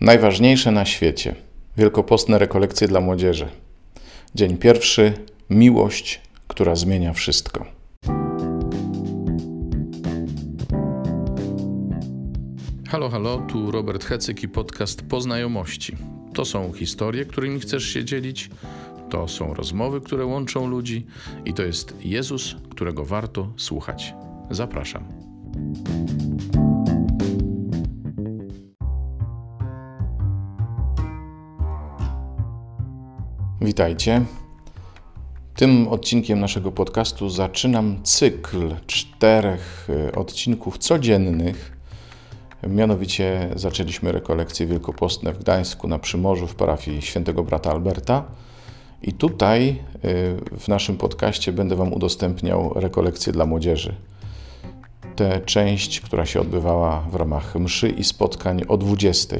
Najważniejsze na świecie. Wielkopostne rekolekcje dla młodzieży. Dzień pierwszy. Miłość, która zmienia wszystko. Halo, halo, tu Robert Hecyk i podcast Poznajomości. To są historie, którymi chcesz się dzielić, to są rozmowy, które łączą ludzi i to jest Jezus, którego warto słuchać. Zapraszam. Witajcie. Tym odcinkiem naszego podcastu zaczynam cykl czterech e, odcinków codziennych. Mianowicie zaczęliśmy rekolekcje wielkopostne w Gdańsku na Przymorzu w parafii świętego brata Alberta. I tutaj e, w naszym podcaście będę Wam udostępniał rekolekcje dla młodzieży. Tę część, która się odbywała w ramach mszy i spotkań o 20.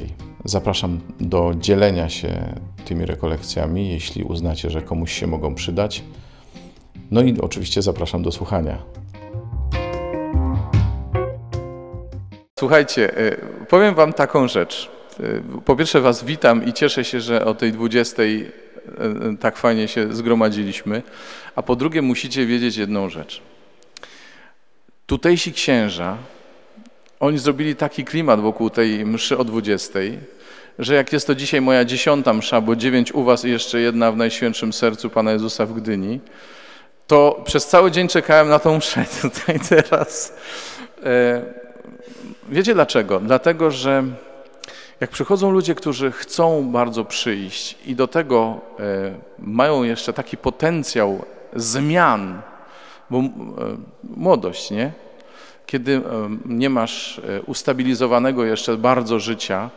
Zapraszam do dzielenia się tymi rekolekcjami, jeśli uznacie, że komuś się mogą przydać. No i oczywiście zapraszam do słuchania. Słuchajcie, e, powiem Wam taką rzecz. E, po pierwsze Was witam i cieszę się, że o tej 20 e, tak fajnie się zgromadziliśmy. A po drugie musicie wiedzieć jedną rzecz. Tutejsi księża, oni zrobili taki klimat wokół tej mszy o 20, że jak jest to dzisiaj moja dziesiąta msza, bo dziewięć u was i jeszcze jedna w Najświętszym Sercu Pana Jezusa w Gdyni, to przez cały dzień czekałem na tą mszę tutaj teraz. E, wiecie dlaczego? Dlatego, że jak przychodzą ludzie, którzy chcą bardzo przyjść i do tego e, mają jeszcze taki potencjał zmian, bo e, młodość, nie? Kiedy nie masz ustabilizowanego jeszcze bardzo życia,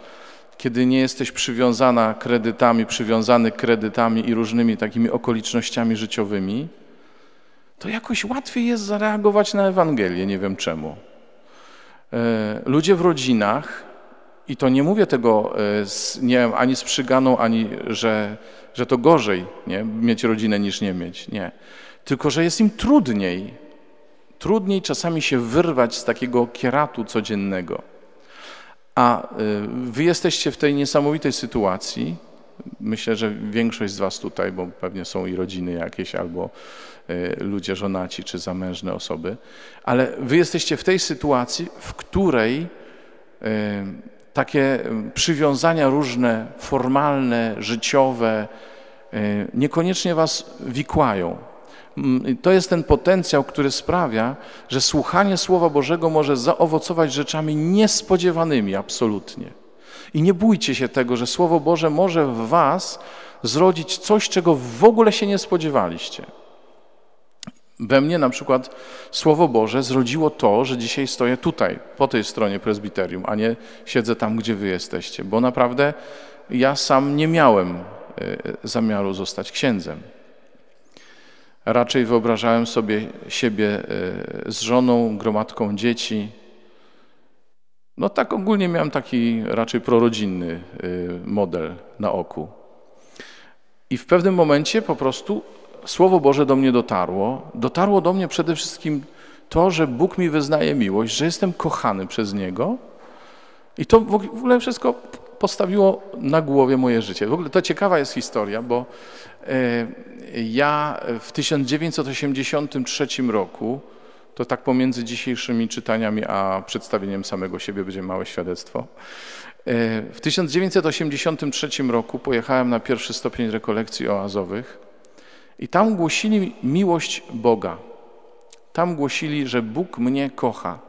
kiedy nie jesteś przywiązana kredytami, przywiązany kredytami i różnymi takimi okolicznościami życiowymi, to jakoś łatwiej jest zareagować na Ewangelię, nie wiem czemu. E, ludzie w rodzinach, i to nie mówię tego e, z, nie wiem, ani z przyganą, ani że, że to gorzej nie? mieć rodzinę niż nie mieć. Nie. Tylko, że jest im trudniej. Trudniej czasami się wyrwać z takiego kieratu codziennego. A y, wy jesteście w tej niesamowitej sytuacji. Myślę, że większość z was tutaj, bo pewnie są i rodziny jakieś, albo y, ludzie żonaci, czy zamężne osoby, ale wy jesteście w tej sytuacji, w której y, takie przywiązania różne, formalne, życiowe, niekoniecznie was wikłają. Mm, to jest ten potencjał, który sprawia, że słuchanie Słowa Bożego może zaowocować rzeczami niespodziewanymi absolutnie. I nie bójcie się tego, że Słowo Boże może w Was zrodzić coś, czego w ogóle się nie spodziewaliście. We mnie na przykład Słowo Boże zrodziło to, że dzisiaj stoję tutaj, po tej stronie prezbiterium, a nie siedzę tam, gdzie wy jesteście, bo naprawdę ja sam nie miałem e, zamiaru zostać księdzem. Raczej wyobrażałem sobie siebie e, z żoną, gromadką dzieci. No tak ogólnie miałem taki raczej prorodzinny e, model na oku. I w pewnym momencie po prostu Słowo Boże do mnie dotarło. Dotarło do mnie przede wszystkim to, że Bóg mi wyznaje miłość, że jestem kochany przez Niego. I to w ogóle wszystko postawiło na głowie moje życie. W ogóle to ciekawa jest historia, bo e, ja w 1983 roku, to tak pomiędzy dzisiejszymi czytaniami a przedstawieniem samego siebie będzie małe świadectwo. E, w 1983 roku pojechałem na pierwszy stopień rekolekcji oazowych i tam głosili miłość Boga. Tam głosili, że Bóg mnie kocha.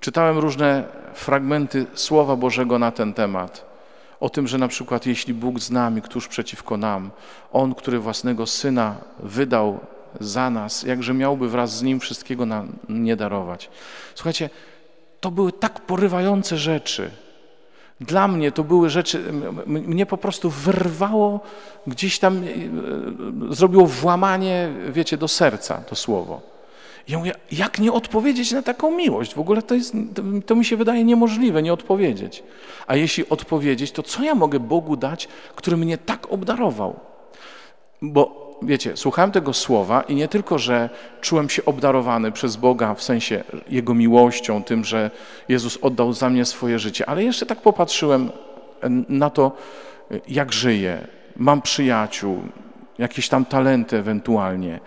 Czytałem różne fragmenty Słowa Bożego na ten temat o tym, że na przykład jeśli Bóg z nami, któż przeciwko nam, On, który własnego Syna wydał za nas, jakże miałby wraz z Nim wszystkiego nam nie darować. Słuchajcie, to były tak porywające rzeczy. Dla mnie to były rzeczy, mnie po prostu wyrwało, gdzieś tam e, e, zrobiło włamanie, wiecie, do serca to słowo. Ja mówię, jak nie odpowiedzieć na taką miłość? W ogóle to, jest, to, mi się wydaje niemożliwe, nie odpowiedzieć. A jeśli odpowiedzieć, to co ja mogę Bogu dać, który mnie tak obdarował? Bo wiecie, słuchałem tego słowa i nie tylko, że czułem się obdarowany przez Boga w sensie Jego miłością, tym, że Jezus oddał za mnie swoje życie, ale jeszcze tak popatrzyłem na to, jak żyję, mam przyjaciół, jakieś tam talenty ewentualnie,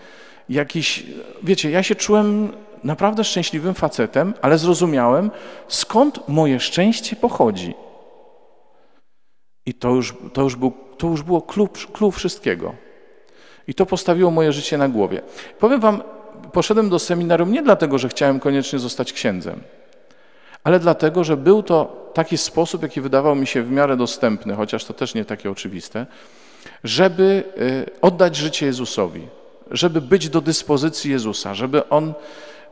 jakiś, wiecie, ja się czułem naprawdę szczęśliwym facetem, ale zrozumiałem, skąd moje szczęście pochodzi. I to już, to już, był, to już było klub wszystkiego. I to postawiło moje życie na głowie. Powiem wam, poszedłem do seminarium nie dlatego, że chciałem koniecznie zostać księdzem, ale dlatego, że był to taki sposób, jaki wydawał mi się w miarę dostępny, chociaż to też nie takie oczywiste, żeby y, oddać życie Jezusowi, żeby być do dyspozycji Jezusa, żeby On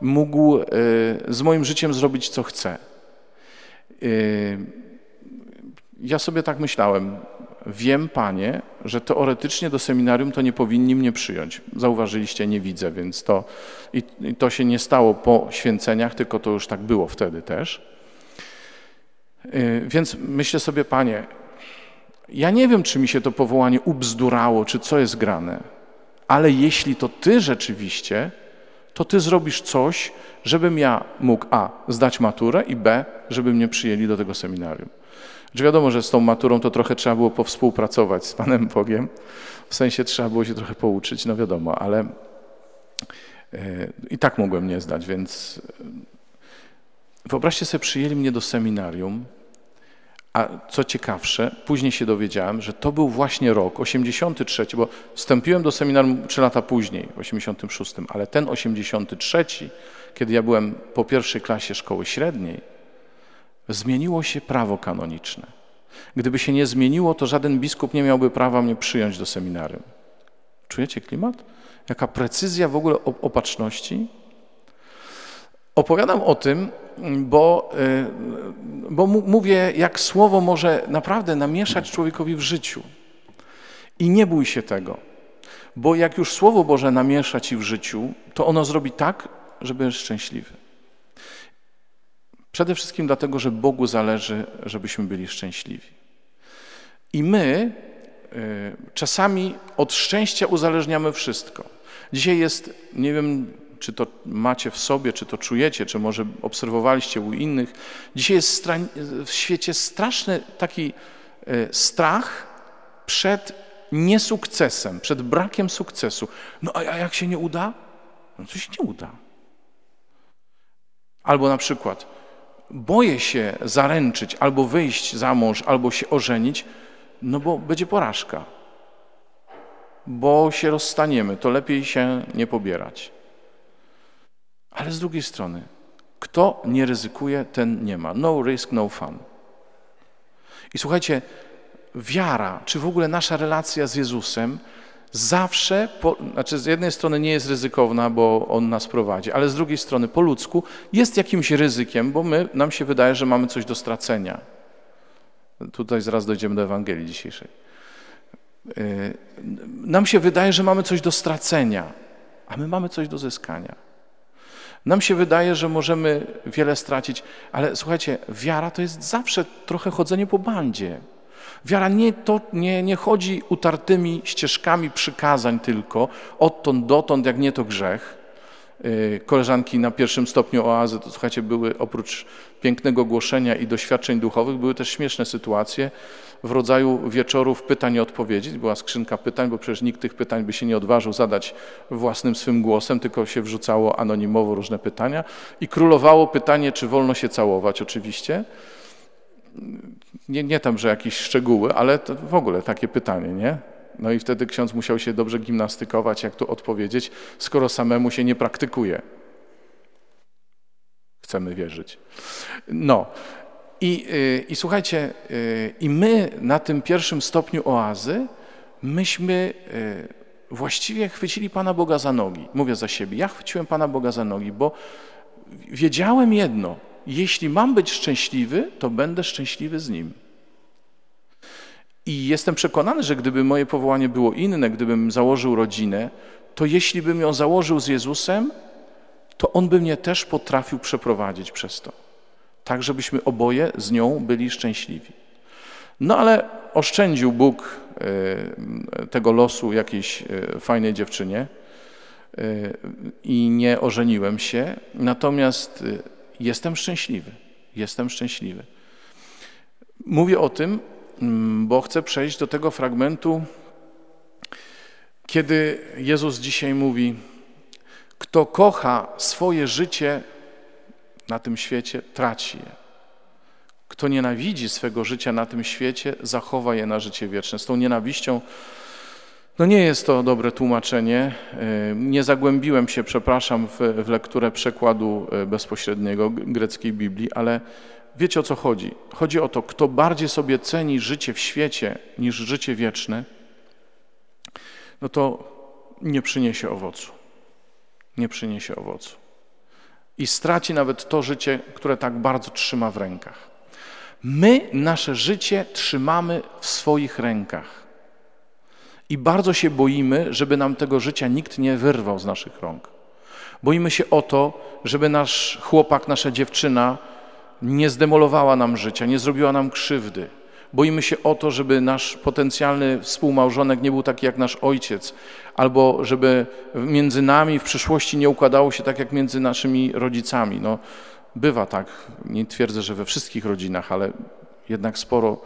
mógł y, z moim życiem zrobić, co chce. Y, ja sobie tak myślałem, wiem, Panie, że teoretycznie do seminarium to nie powinni mnie przyjąć. Zauważyliście, nie widzę, więc to, i, i to się nie stało po święceniach, tylko to już tak było wtedy też. Więc myślę sobie, Panie, ja nie wiem, czy mi się to powołanie ubzdurało, czy co jest grane, ale jeśli to Ty rzeczywiście, to Ty zrobisz coś, żebym ja mógł A. zdać maturę i B. żeby mnie przyjęli do tego seminarium. Że wiadomo, że z tą maturą to trochę trzeba było powspółpracować z Panem Bogiem, w sensie trzeba było się trochę pouczyć, no wiadomo, ale e, i tak mogłem nie zdać, więc e, wyobraźcie sobie, przyjęli mnie do seminarium, a co ciekawsze, później się dowiedziałem, że to był właśnie rok 83, bo wstąpiłem do seminarium trzy lata później, w 86, ale ten 83, kiedy ja byłem po pierwszej klasie szkoły średniej, zmieniło się prawo kanoniczne. Gdyby się nie zmieniło, to żaden biskup nie miałby prawa mnie przyjąć do seminarium. Czujecie klimat? Jaka precyzja w ogóle opatrzności? Opowiadam o tym, bo, y, bo mówię, jak słowo może naprawdę namieszać człowiekowi w życiu. I nie bój się tego, bo jak już Słowo Boże namiesza ci w życiu, to ono zrobi tak, że będziesz szczęśliwy. Przede wszystkim dlatego, że Bogu zależy, żebyśmy byli szczęśliwi. I my y, czasami od szczęścia uzależniamy wszystko. Dzisiaj jest, nie wiem, czy to macie w sobie, czy to czujecie, czy może obserwowaliście u innych. Dzisiaj jest w świecie straszny taki e, strach przed niesukcesem, przed brakiem sukcesu. No a jak się nie uda? No to się nie uda. Albo na przykład boję się zaręczyć, albo wyjść za mąż, albo się ożenić, no bo będzie porażka. Bo się rozstaniemy, to lepiej się nie pobierać. Ale z drugiej strony, kto nie ryzykuje, ten nie ma. No risk, no fun. I słuchajcie, wiara, czy w ogóle nasza relacja z Jezusem zawsze, po, znaczy z jednej strony nie jest ryzykowna, bo On nas prowadzi, ale z drugiej strony po ludzku jest jakimś ryzykiem, bo my, nam się wydaje, że mamy coś do stracenia. Tutaj zaraz dojdziemy do Ewangelii dzisiejszej. Yy, nam się wydaje, że mamy coś do stracenia, a my mamy coś do zyskania. Nam się wydaje, że możemy wiele stracić, ale słuchajcie, wiara to jest zawsze trochę chodzenie po bandzie. Wiara nie, to, nie, nie chodzi utartymi ścieżkami przykazań tylko, odtąd dotąd, jak nie to grzech. Y, koleżanki na pierwszym stopniu oazy, to słuchajcie, były oprócz pięknego głoszenia i doświadczeń duchowych, były też śmieszne sytuacje w rodzaju wieczorów pytań i odpowiedzi. Była skrzynka pytań, bo przecież nikt tych pytań by się nie odważył zadać własnym swym głosem, tylko się wrzucało anonimowo różne pytania. I królowało pytanie, czy wolno się całować, oczywiście. Nie, nie tam, że jakieś szczegóły, ale w ogóle takie pytanie, nie? No i wtedy ksiądz musiał się dobrze gimnastykować, jak tu odpowiedzieć, skoro samemu się nie praktykuje. Chcemy wierzyć. No. I, y, i słuchajcie, y, i my na tym pierwszym stopniu oazy, myśmy y, właściwie chwycili Pana Boga za nogi. Mówię za siebie. Ja chwyciłem Pana Boga za nogi, bo wiedziałem jedno. Jeśli mam być szczęśliwy, to będę szczęśliwy z Nim. I jestem przekonany, że gdyby moje powołanie było inne, gdybym założył rodzinę, to jeśli bym ją założył z Jezusem, to On by mnie też potrafił przeprowadzić przez to. Tak, żebyśmy oboje z nią byli szczęśliwi. No ale oszczędził Bóg e, tego losu jakiejś e, fajnej dziewczynie e, i nie ożeniłem się, natomiast jestem szczęśliwy. Jestem szczęśliwy. Mówię o tym, mm, bo chcę przejść do tego fragmentu, kiedy Jezus dzisiaj mówi: Kto kocha swoje życie na tym świecie, traci je. Kto nienawidzi swego życia na tym świecie, zachowa je na życie wieczne. Z tą nienawiścią no nie jest to dobre tłumaczenie. E, nie zagłębiłem się, przepraszam, w, w lekturę przekładu e, bezpośredniego greckiej Biblii, ale wiecie o co chodzi. Chodzi o to, kto bardziej sobie ceni życie w świecie niż życie wieczne, no to nie przyniesie owocu. Nie przyniesie owocu. I straci nawet to życie, które tak bardzo trzyma w rękach. My nasze życie trzymamy w swoich rękach. I bardzo się boimy, żeby nam tego życia nikt nie wyrwał z naszych rąk. Boimy się o to, żeby nasz chłopak, nasza dziewczyna nie zdemolowała nam życia, nie zrobiła nam krzywdy. Boimy się o to, żeby nasz potencjalny współmałżonek nie był taki jak nasz ojciec, albo żeby między nami w przyszłości nie układało się tak jak między naszymi rodzicami. No, bywa tak, nie twierdzę, że we wszystkich rodzinach, ale jednak sporo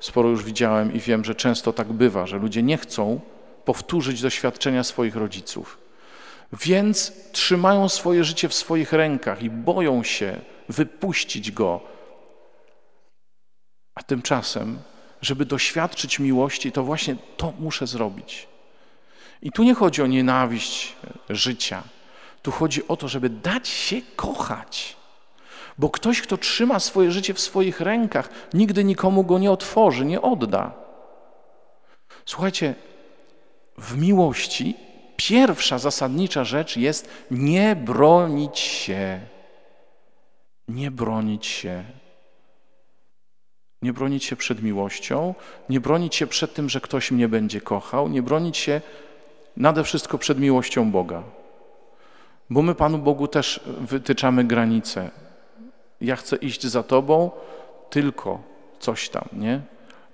sporo już widziałem i wiem, że często tak bywa, że ludzie nie chcą powtórzyć doświadczenia swoich rodziców. Więc trzymają swoje życie w swoich rękach i boją się wypuścić go. A tymczasem, żeby doświadczyć miłości, to właśnie to muszę zrobić. I tu nie chodzi o nienawiść życia. Tu chodzi o to, żeby dać się kochać. Bo ktoś, kto trzyma swoje życie w swoich rękach, nigdy nikomu go nie otworzy, nie odda. Słuchajcie, w miłości pierwsza zasadnicza rzecz jest nie bronić się. Nie bronić się. Nie bronić się przed miłością, nie bronić się przed tym, że ktoś mnie będzie kochał, nie bronić się nade wszystko przed miłością Boga. Bo my Panu Bogu też wytyczamy granice ja chcę iść za Tobą, tylko coś tam, nie?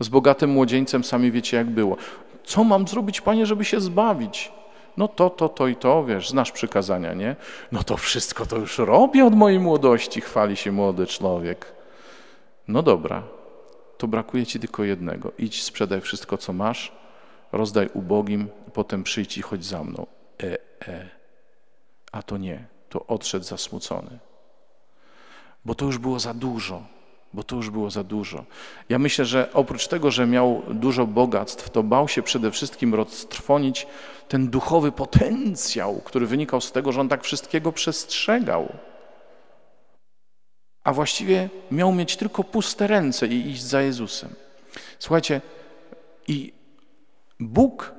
Z bogatym młodzieńcem sami wiecie, jak było. Co mam zrobić, Panie, żeby się zbawić? No to, to, to i to, wiesz, znasz przykazania, nie? No to wszystko to już robię od mojej młodości, chwali się młody człowiek. No dobra, to brakuje ci tylko jednego. Idź, sprzedaj wszystko, co masz, rozdaj ubogim, potem przyjdź i chodź za mną. E, e. A to nie, to odszedł zasmucony bo to już było za dużo. Bo to już było za dużo. Ja myślę, że oprócz tego, że miał dużo bogactw, to bał się przede wszystkim roztrwonić ten duchowy potencjał, który wynikał z tego, że on tak wszystkiego przestrzegał. A właściwie miał mieć tylko puste ręce i iść za Jezusem. Słuchajcie, i Bóg,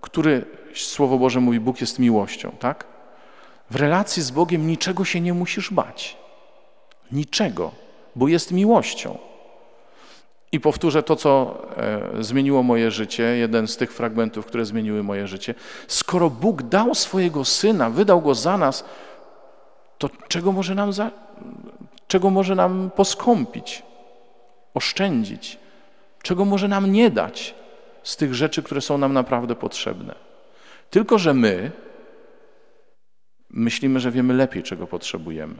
który, Słowo Boże mówi, Bóg jest miłością, tak? W relacji z Bogiem niczego się nie musisz bać. Niczego, bo jest miłością. I powtórzę to, co e, zmieniło moje życie, jeden z tych fragmentów, które zmieniły moje życie. Skoro Bóg dał swojego Syna, wydał Go za nas, to czego może nam, za, czego może nam poskąpić, oszczędzić? Czego może nam nie dać z tych rzeczy, które są nam naprawdę potrzebne? Tylko, że my myślimy, że wiemy lepiej, czego potrzebujemy.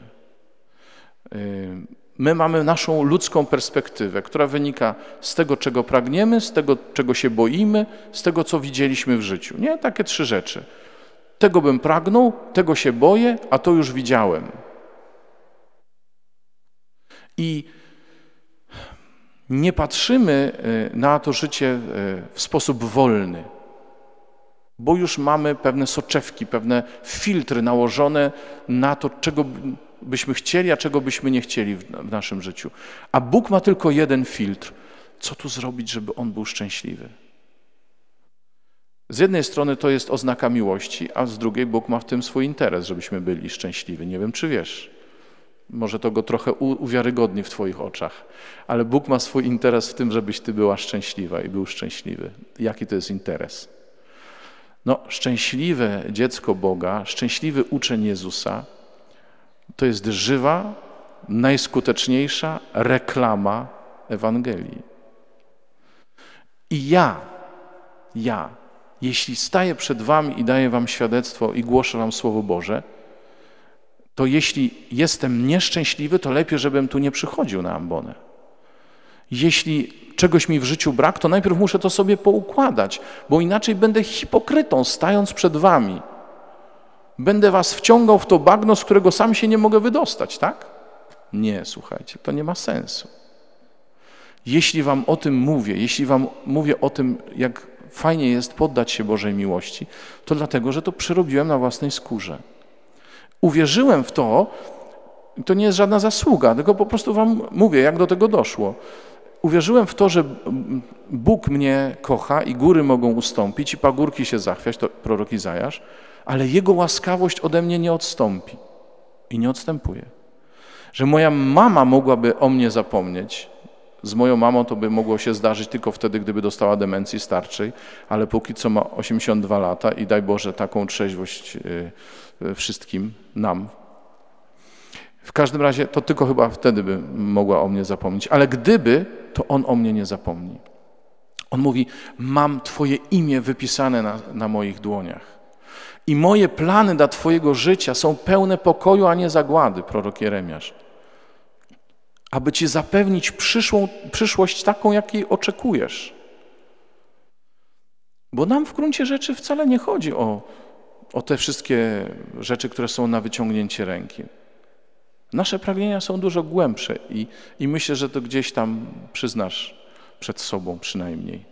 My mamy naszą ludzką perspektywę, która wynika z tego, czego pragniemy, z tego, czego się boimy, z tego, co widzieliśmy w życiu. Nie? Takie trzy rzeczy. Tego bym pragnął, tego się boję, a to już widziałem. I nie patrzymy y, na to życie y, w sposób wolny, bo już mamy pewne soczewki, pewne filtry nałożone na to, czego byśmy chcieli, a czego byśmy nie chcieli w naszym życiu. A Bóg ma tylko jeden filtr. Co tu zrobić, żeby on był szczęśliwy? Z jednej strony to jest oznaka miłości, a z drugiej Bóg ma w tym swój interes, żebyśmy byli szczęśliwi. Nie wiem, czy wiesz. Może to go trochę uwiarygodni w Twoich oczach, ale Bóg ma swój interes w tym, żebyś Ty była szczęśliwa i był szczęśliwy. Jaki to jest interes? No, szczęśliwe dziecko Boga, szczęśliwy uczeń Jezusa to jest żywa, najskuteczniejsza reklama Ewangelii. I ja, ja, jeśli staję przed Wami i daję Wam świadectwo i głoszę Wam Słowo Boże, to jeśli jestem nieszczęśliwy, to lepiej, żebym tu nie przychodził na ambonę. Jeśli czegoś mi w życiu brak, to najpierw muszę to sobie poukładać, bo inaczej będę hipokrytą, stając przed wami. Będę was wciągał w to bagno, z którego sam się nie mogę wydostać, tak? Nie, słuchajcie, to nie ma sensu. Jeśli wam o tym mówię, jeśli wam mówię o tym, jak fajnie jest poddać się Bożej miłości, to dlatego, że to przerobiłem na własnej skórze. Uwierzyłem w to, to nie jest żadna zasługa, tylko po prostu wam mówię, jak do tego doszło. Uwierzyłem w to, że Bóg mnie kocha i góry mogą ustąpić i pagórki się zachwiać, to prorok Izajasz, ale Jego łaskawość ode mnie nie odstąpi i nie odstępuje. Że moja mama mogłaby o mnie zapomnieć, z moją mamą to by mogło się zdarzyć tylko wtedy, gdyby dostała demencji starczej, ale póki co ma 82 lata i daj Boże taką trzeźwość y, wszystkim nam. W każdym razie to tylko chyba wtedy by mogła o mnie zapomnieć, ale gdyby, to on o mnie nie zapomni. On mówi: Mam Twoje imię wypisane na, na moich dłoniach. I moje plany dla Twojego życia są pełne pokoju, a nie zagłady, prorok Jeremiasz aby Ci zapewnić przyszłą, przyszłość taką, jakiej oczekujesz. Bo nam w gruncie rzeczy wcale nie chodzi o, o te wszystkie rzeczy, które są na wyciągnięcie ręki. Nasze pragnienia są dużo głębsze i, i myślę, że to gdzieś tam przyznasz przed sobą przynajmniej.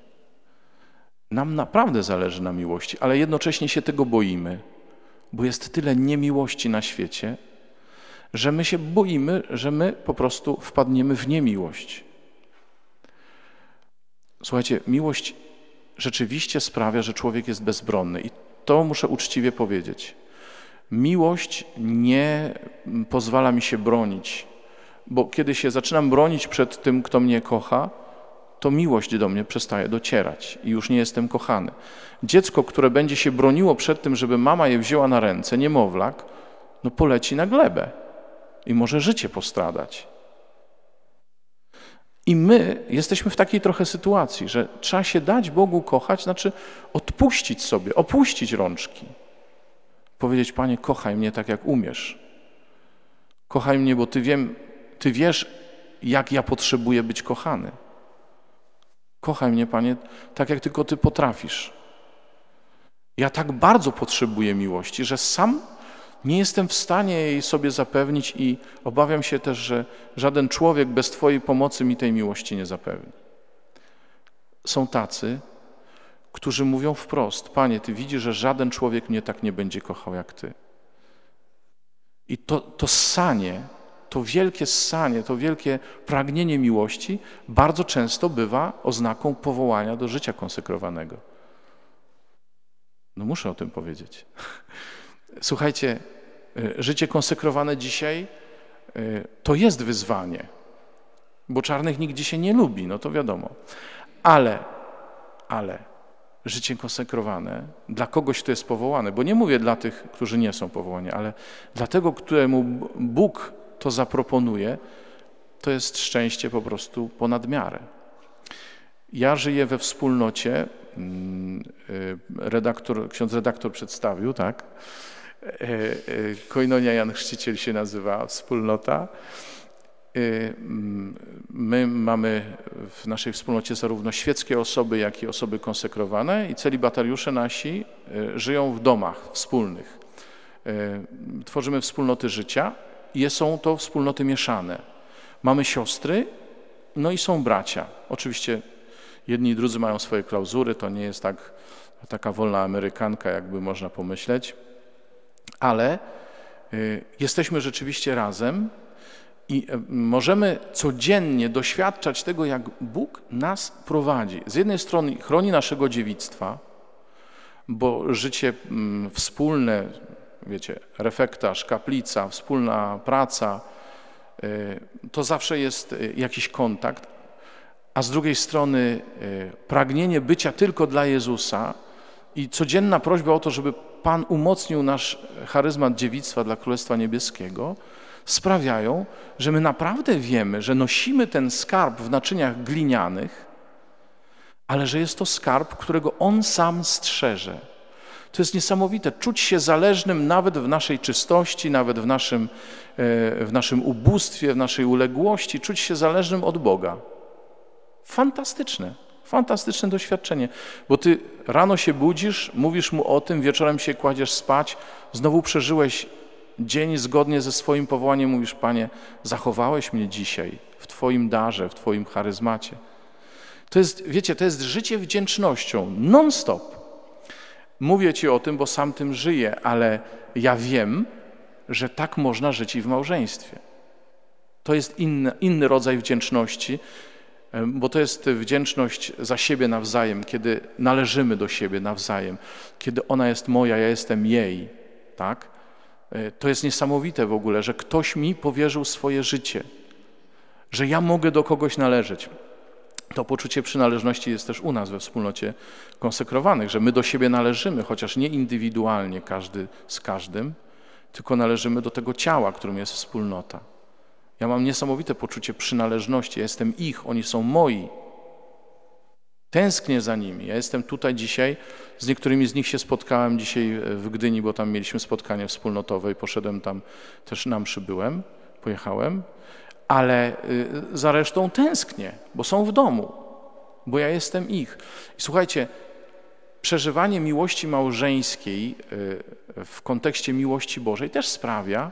Nam naprawdę zależy na miłości, ale jednocześnie się tego boimy, bo jest tyle niemiłości na świecie, że my się boimy, że my po prostu wpadniemy w niemiłość. Słuchajcie, miłość rzeczywiście sprawia, że człowiek jest bezbronny i to muszę uczciwie powiedzieć. Miłość nie pozwala mi się bronić, bo kiedy się zaczynam bronić przed tym, kto mnie kocha, to miłość do mnie przestaje docierać i już nie jestem kochany. Dziecko, które będzie się broniło przed tym, żeby mama je wzięła na ręce, niemowlak, no poleci na glebę i może życie postradać. I my jesteśmy w takiej trochę sytuacji, że trzeba się dać Bogu kochać, znaczy odpuścić sobie, opuścić rączki. Powiedzieć, Panie, kochaj mnie tak, jak umiesz. Kochaj mnie, bo Ty, wiem, ty wiesz, jak ja potrzebuję być kochany. Kochaj mnie, Panie, tak jak tylko Ty potrafisz. Ja tak bardzo potrzebuję miłości, że sam nie jestem w stanie jej sobie zapewnić i obawiam się też, że żaden człowiek bez Twojej pomocy mi tej miłości nie zapewni. Są tacy, którzy mówią wprost: Panie, Ty widzisz, że żaden człowiek mnie tak nie będzie kochał jak Ty. I to, to ssanie, to wielkie ssanie, to wielkie pragnienie miłości bardzo często bywa oznaką powołania do życia konsekrowanego. No muszę o tym powiedzieć. Słuchajcie, życie konsekrowane dzisiaj e, to jest wyzwanie, bo czarnych nikt dzisiaj nie lubi, no to wiadomo. Ale, ale życie konsekrowane dla kogoś, kto jest powołany, bo nie mówię dla tych, którzy nie są powołani, ale dla tego, któremu Bóg to zaproponuje, to jest szczęście po prostu ponad miarę. Ja żyję we wspólnocie, mm, e, redaktor, ksiądz redaktor przedstawił, tak? E, e, Koinonia Jan Chrzciciel się nazywa wspólnota. E, my mamy w naszej wspólnocie zarówno świeckie osoby, jak i osoby konsekrowane i celibatariusze nasi żyją w domach wspólnych. Tworzymy wspólnoty życia i są to wspólnoty mieszane. Mamy siostry, no i są bracia. Oczywiście jedni i drudzy mają swoje klauzury, to nie jest tak, taka wolna amerykanka, jakby można pomyśleć ale y, jesteśmy rzeczywiście razem i y, możemy codziennie doświadczać tego, jak Bóg nas prowadzi. Z jednej strony chroni naszego dziewictwa, bo życie mm, wspólne, wiecie, refektarz, kaplica, wspólna praca, y, to zawsze jest jakiś kontakt, a z drugiej strony pragnienie bycia tylko dla Jezusa i codzienna prośba o to, żeby Pan umocnił nasz charyzmat dziewictwa dla Królestwa Niebieskiego, sprawiają, że my naprawdę wiemy, że nosimy ten skarb w naczyniach glinianych, ale że jest to skarb, którego On sam strzeże. To jest niesamowite, czuć się zależnym nawet w naszej czystości, nawet w naszym, e, w naszym ubóstwie, w naszej uległości, czuć się zależnym od Boga. Fantastyczne, fantastyczne doświadczenie, bo ty rano się budzisz, mówisz mu o tym, wieczorem się kładziesz spać, znowu przeżyłeś dzień zgodnie ze swoim powołaniem, mówisz, Panie, zachowałeś mnie dzisiaj w Twoim darze, w Twoim charyzmacie. To jest, wiecie, to jest życie wdzięcznością, non-stop. Mówię Ci o tym, bo sam tym żyję, ale ja wiem, że tak można żyć i w małżeństwie. To jest inny, inny rodzaj wdzięczności, bo to jest wdzięczność za siebie nawzajem, kiedy należymy do siebie nawzajem, kiedy ona jest moja, ja jestem jej, tak? E, to jest niesamowite w ogóle, że ktoś mi powierzył swoje życie, że ja mogę do kogoś należeć. To poczucie przynależności jest też u nas we wspólnocie konsekrowanych, że my do siebie należymy, chociaż nie indywidualnie każdy z każdym, tylko należymy do tego ciała, którym jest wspólnota. Ja mam niesamowite poczucie przynależności. Ja jestem ich, oni są moi. Tęsknię za nimi. Ja jestem tutaj dzisiaj. Z niektórymi z nich się spotkałem dzisiaj w Gdyni, bo tam mieliśmy spotkanie wspólnotowe i poszedłem tam, też nam przybyłem, pojechałem. Ale y, za resztą tęsknię, bo są w domu, bo ja jestem ich. I słuchajcie, przeżywanie miłości małżeńskiej y, w kontekście miłości Bożej też sprawia,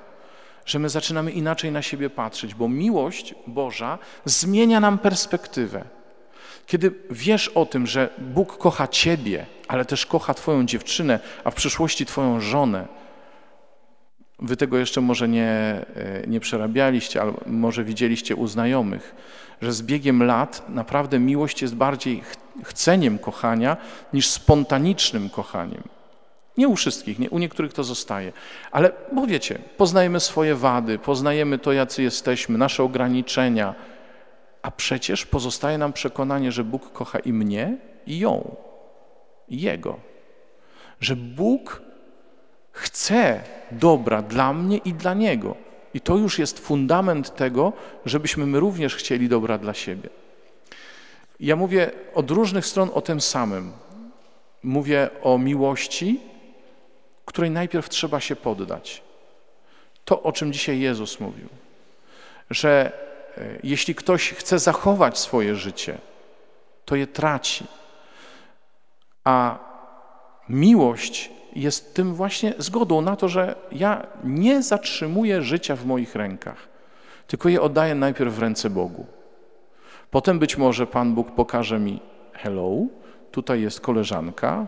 że my zaczynamy inaczej na siebie patrzeć, bo miłość Boża zmienia nam perspektywę. Kiedy wiesz o tym, że Bóg kocha Ciebie, ale też kocha Twoją dziewczynę, a w przyszłości Twoją żonę, Wy tego jeszcze może nie, e, nie przerabialiście, ale może widzieliście u znajomych, że z biegiem lat naprawdę miłość jest bardziej chceniem kochania niż spontanicznym kochaniem. Nie u wszystkich, nie, u niektórych to zostaje. Ale, bo wiecie, poznajemy swoje wady, poznajemy to, jacy jesteśmy, nasze ograniczenia, a przecież pozostaje nam przekonanie, że Bóg kocha i mnie, i ją, i Jego. Że Bóg chce dobra dla mnie i dla Niego. I to już jest fundament tego, żebyśmy my również chcieli dobra dla siebie. Ja mówię od różnych stron o tym samym. Mówię o miłości, której najpierw trzeba się poddać. To, o czym dzisiaj Jezus mówił, że e, jeśli ktoś chce zachować swoje życie, to je traci. A miłość jest tym właśnie zgodą na to, że ja nie zatrzymuję życia w moich rękach, tylko je oddaję najpierw w ręce Bogu. Potem być może Pan Bóg pokaże mi: Hello, tutaj jest koleżanka,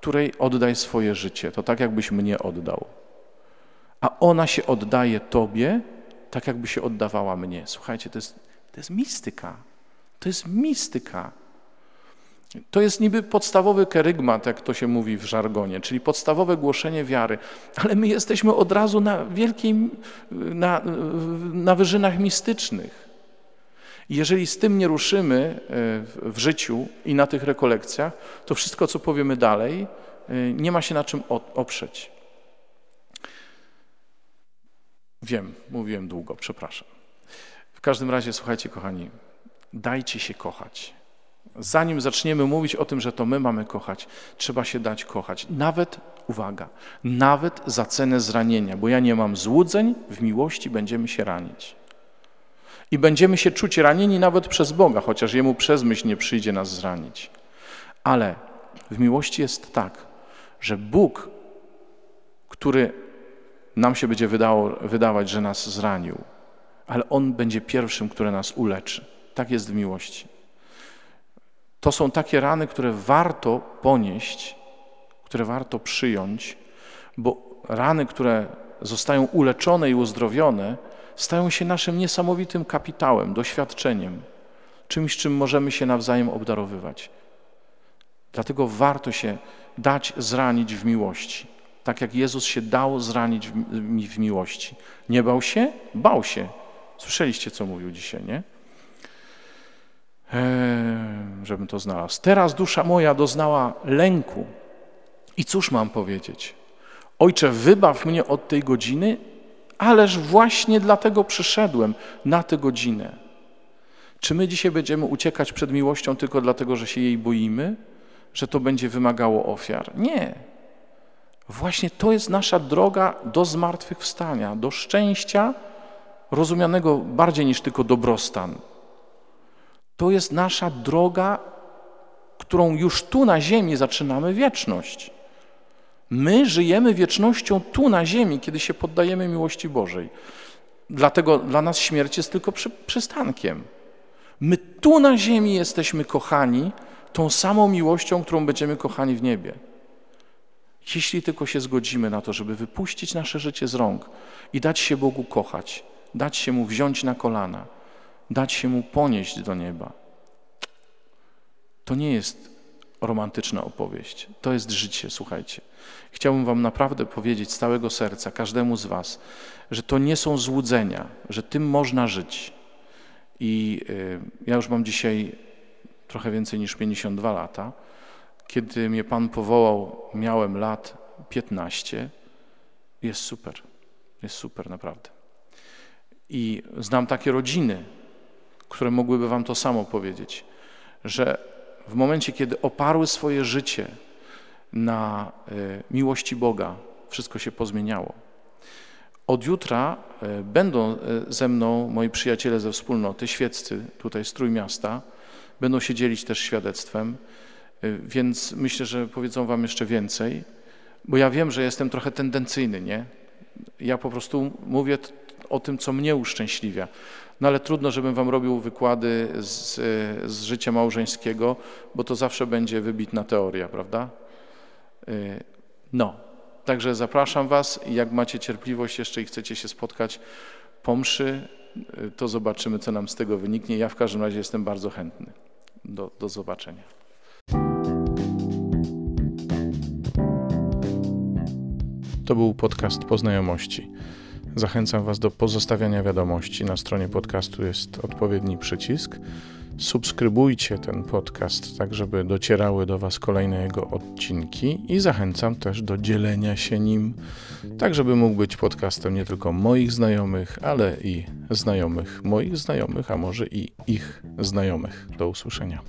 której oddaj swoje życie. To tak, jakbyś mnie oddał. A ona się oddaje Tobie, tak jakby się oddawała mnie. Słuchajcie, to jest, to jest mistyka. To jest mistyka. To jest niby podstawowy kerygmat, jak to się mówi w żargonie, czyli podstawowe głoszenie wiary, ale my jesteśmy od razu na wielkim, na, na wyżynach mistycznych. Jeżeli z tym nie ruszymy e, w życiu i na tych rekolekcjach, to wszystko, co powiemy dalej, e, nie ma się na czym oprzeć. Wiem, mówiłem długo, przepraszam. W każdym razie, słuchajcie, kochani, dajcie się kochać. Zanim zaczniemy mówić o tym, że to my mamy kochać, trzeba się dać kochać. Nawet, uwaga, nawet za cenę zranienia, bo ja nie mam złudzeń, w miłości będziemy się ranić. I będziemy się czuć ranieni nawet przez Boga, chociaż Jemu przez myśl nie przyjdzie nas zranić. Ale w miłości jest tak, że Bóg, który nam się będzie wydało, wydawać, że nas zranił, ale On będzie pierwszym, który nas uleczy. Tak jest w miłości. To są takie rany, które warto ponieść, które warto przyjąć, bo rany, które zostają uleczone i uzdrowione, stają się naszym niesamowitym kapitałem, doświadczeniem, czymś, czym możemy się nawzajem obdarowywać. Dlatego warto się dać zranić w miłości, tak jak Jezus się dał zranić w, miłości. Nie bał się? Bał się. Słyszeliście, co mówił dzisiaj, nie? Eee, żebym to znalazł. Teraz dusza moja doznała lęku. I cóż mam powiedzieć? Ojcze, wybaw mnie od tej godziny, ależ właśnie dlatego przyszedłem na tę godzinę. Czy my dzisiaj będziemy uciekać przed miłością tylko dlatego, że się jej boimy, że to będzie wymagało ofiar? Nie. Właśnie to jest nasza droga do zmartwychwstania, do szczęścia rozumianego bardziej niż tylko dobrostan. To jest nasza droga, którą już tu na ziemi zaczynamy wieczność. My żyjemy wiecznością tu na ziemi, kiedy się poddajemy miłości Bożej. Dlatego dla nas śmierć jest tylko przy, przystankiem. My tu na ziemi jesteśmy kochani tą samą miłością, którą będziemy kochani w niebie. Jeśli tylko się zgodzimy na to, żeby wypuścić nasze życie z rąk i dać się Bogu kochać, dać się Mu wziąć na kolana, dać się Mu ponieść do nieba. To nie jest romantyczna opowieść, to jest życie, słuchajcie. Chciałbym Wam naprawdę powiedzieć z całego serca, każdemu z Was, że to nie są złudzenia, że tym można żyć. I y, ja już mam dzisiaj trochę więcej niż 52 lata. Kiedy mnie Pan powołał, miałem lat 15. Jest super. Jest super, naprawdę. I znam takie rodziny, które mogłyby Wam to samo powiedzieć, że w momencie, kiedy oparły swoje życie na y, miłości Boga, wszystko się pozmieniało. Od jutra y, będą y, ze mną moi przyjaciele ze wspólnoty, świeccy tutaj z Trójmiasta, będą się dzielić też świadectwem, więc myślę, że powiedzą wam jeszcze więcej, bo ja wiem, że jestem trochę tendencyjny, nie? Ja po prostu mówię o tym, co mnie uszczęśliwia. No ale trudno, żebym wam robił wykłady z, z życia małżeńskiego, bo to zawsze będzie wybitna teoria, prawda? Y, no, także zapraszam Was jak macie cierpliwość jeszcze i chcecie się spotkać po mszy, y, to zobaczymy, co nam z tego wyniknie. Ja w każdym razie jestem bardzo chętny. Do, do zobaczenia. To był podcast Poznajomości. Zachęcam Was do pozostawiania wiadomości. Na stronie podcastu jest odpowiedni przycisk. Subskrybujcie ten podcast, tak żeby docierały do Was kolejne jego odcinki i zachęcam też do dzielenia się nim, tak żeby mógł być podcastem nie tylko moich znajomych, ale i znajomych moich znajomych, a może i ich znajomych. Do usłyszenia.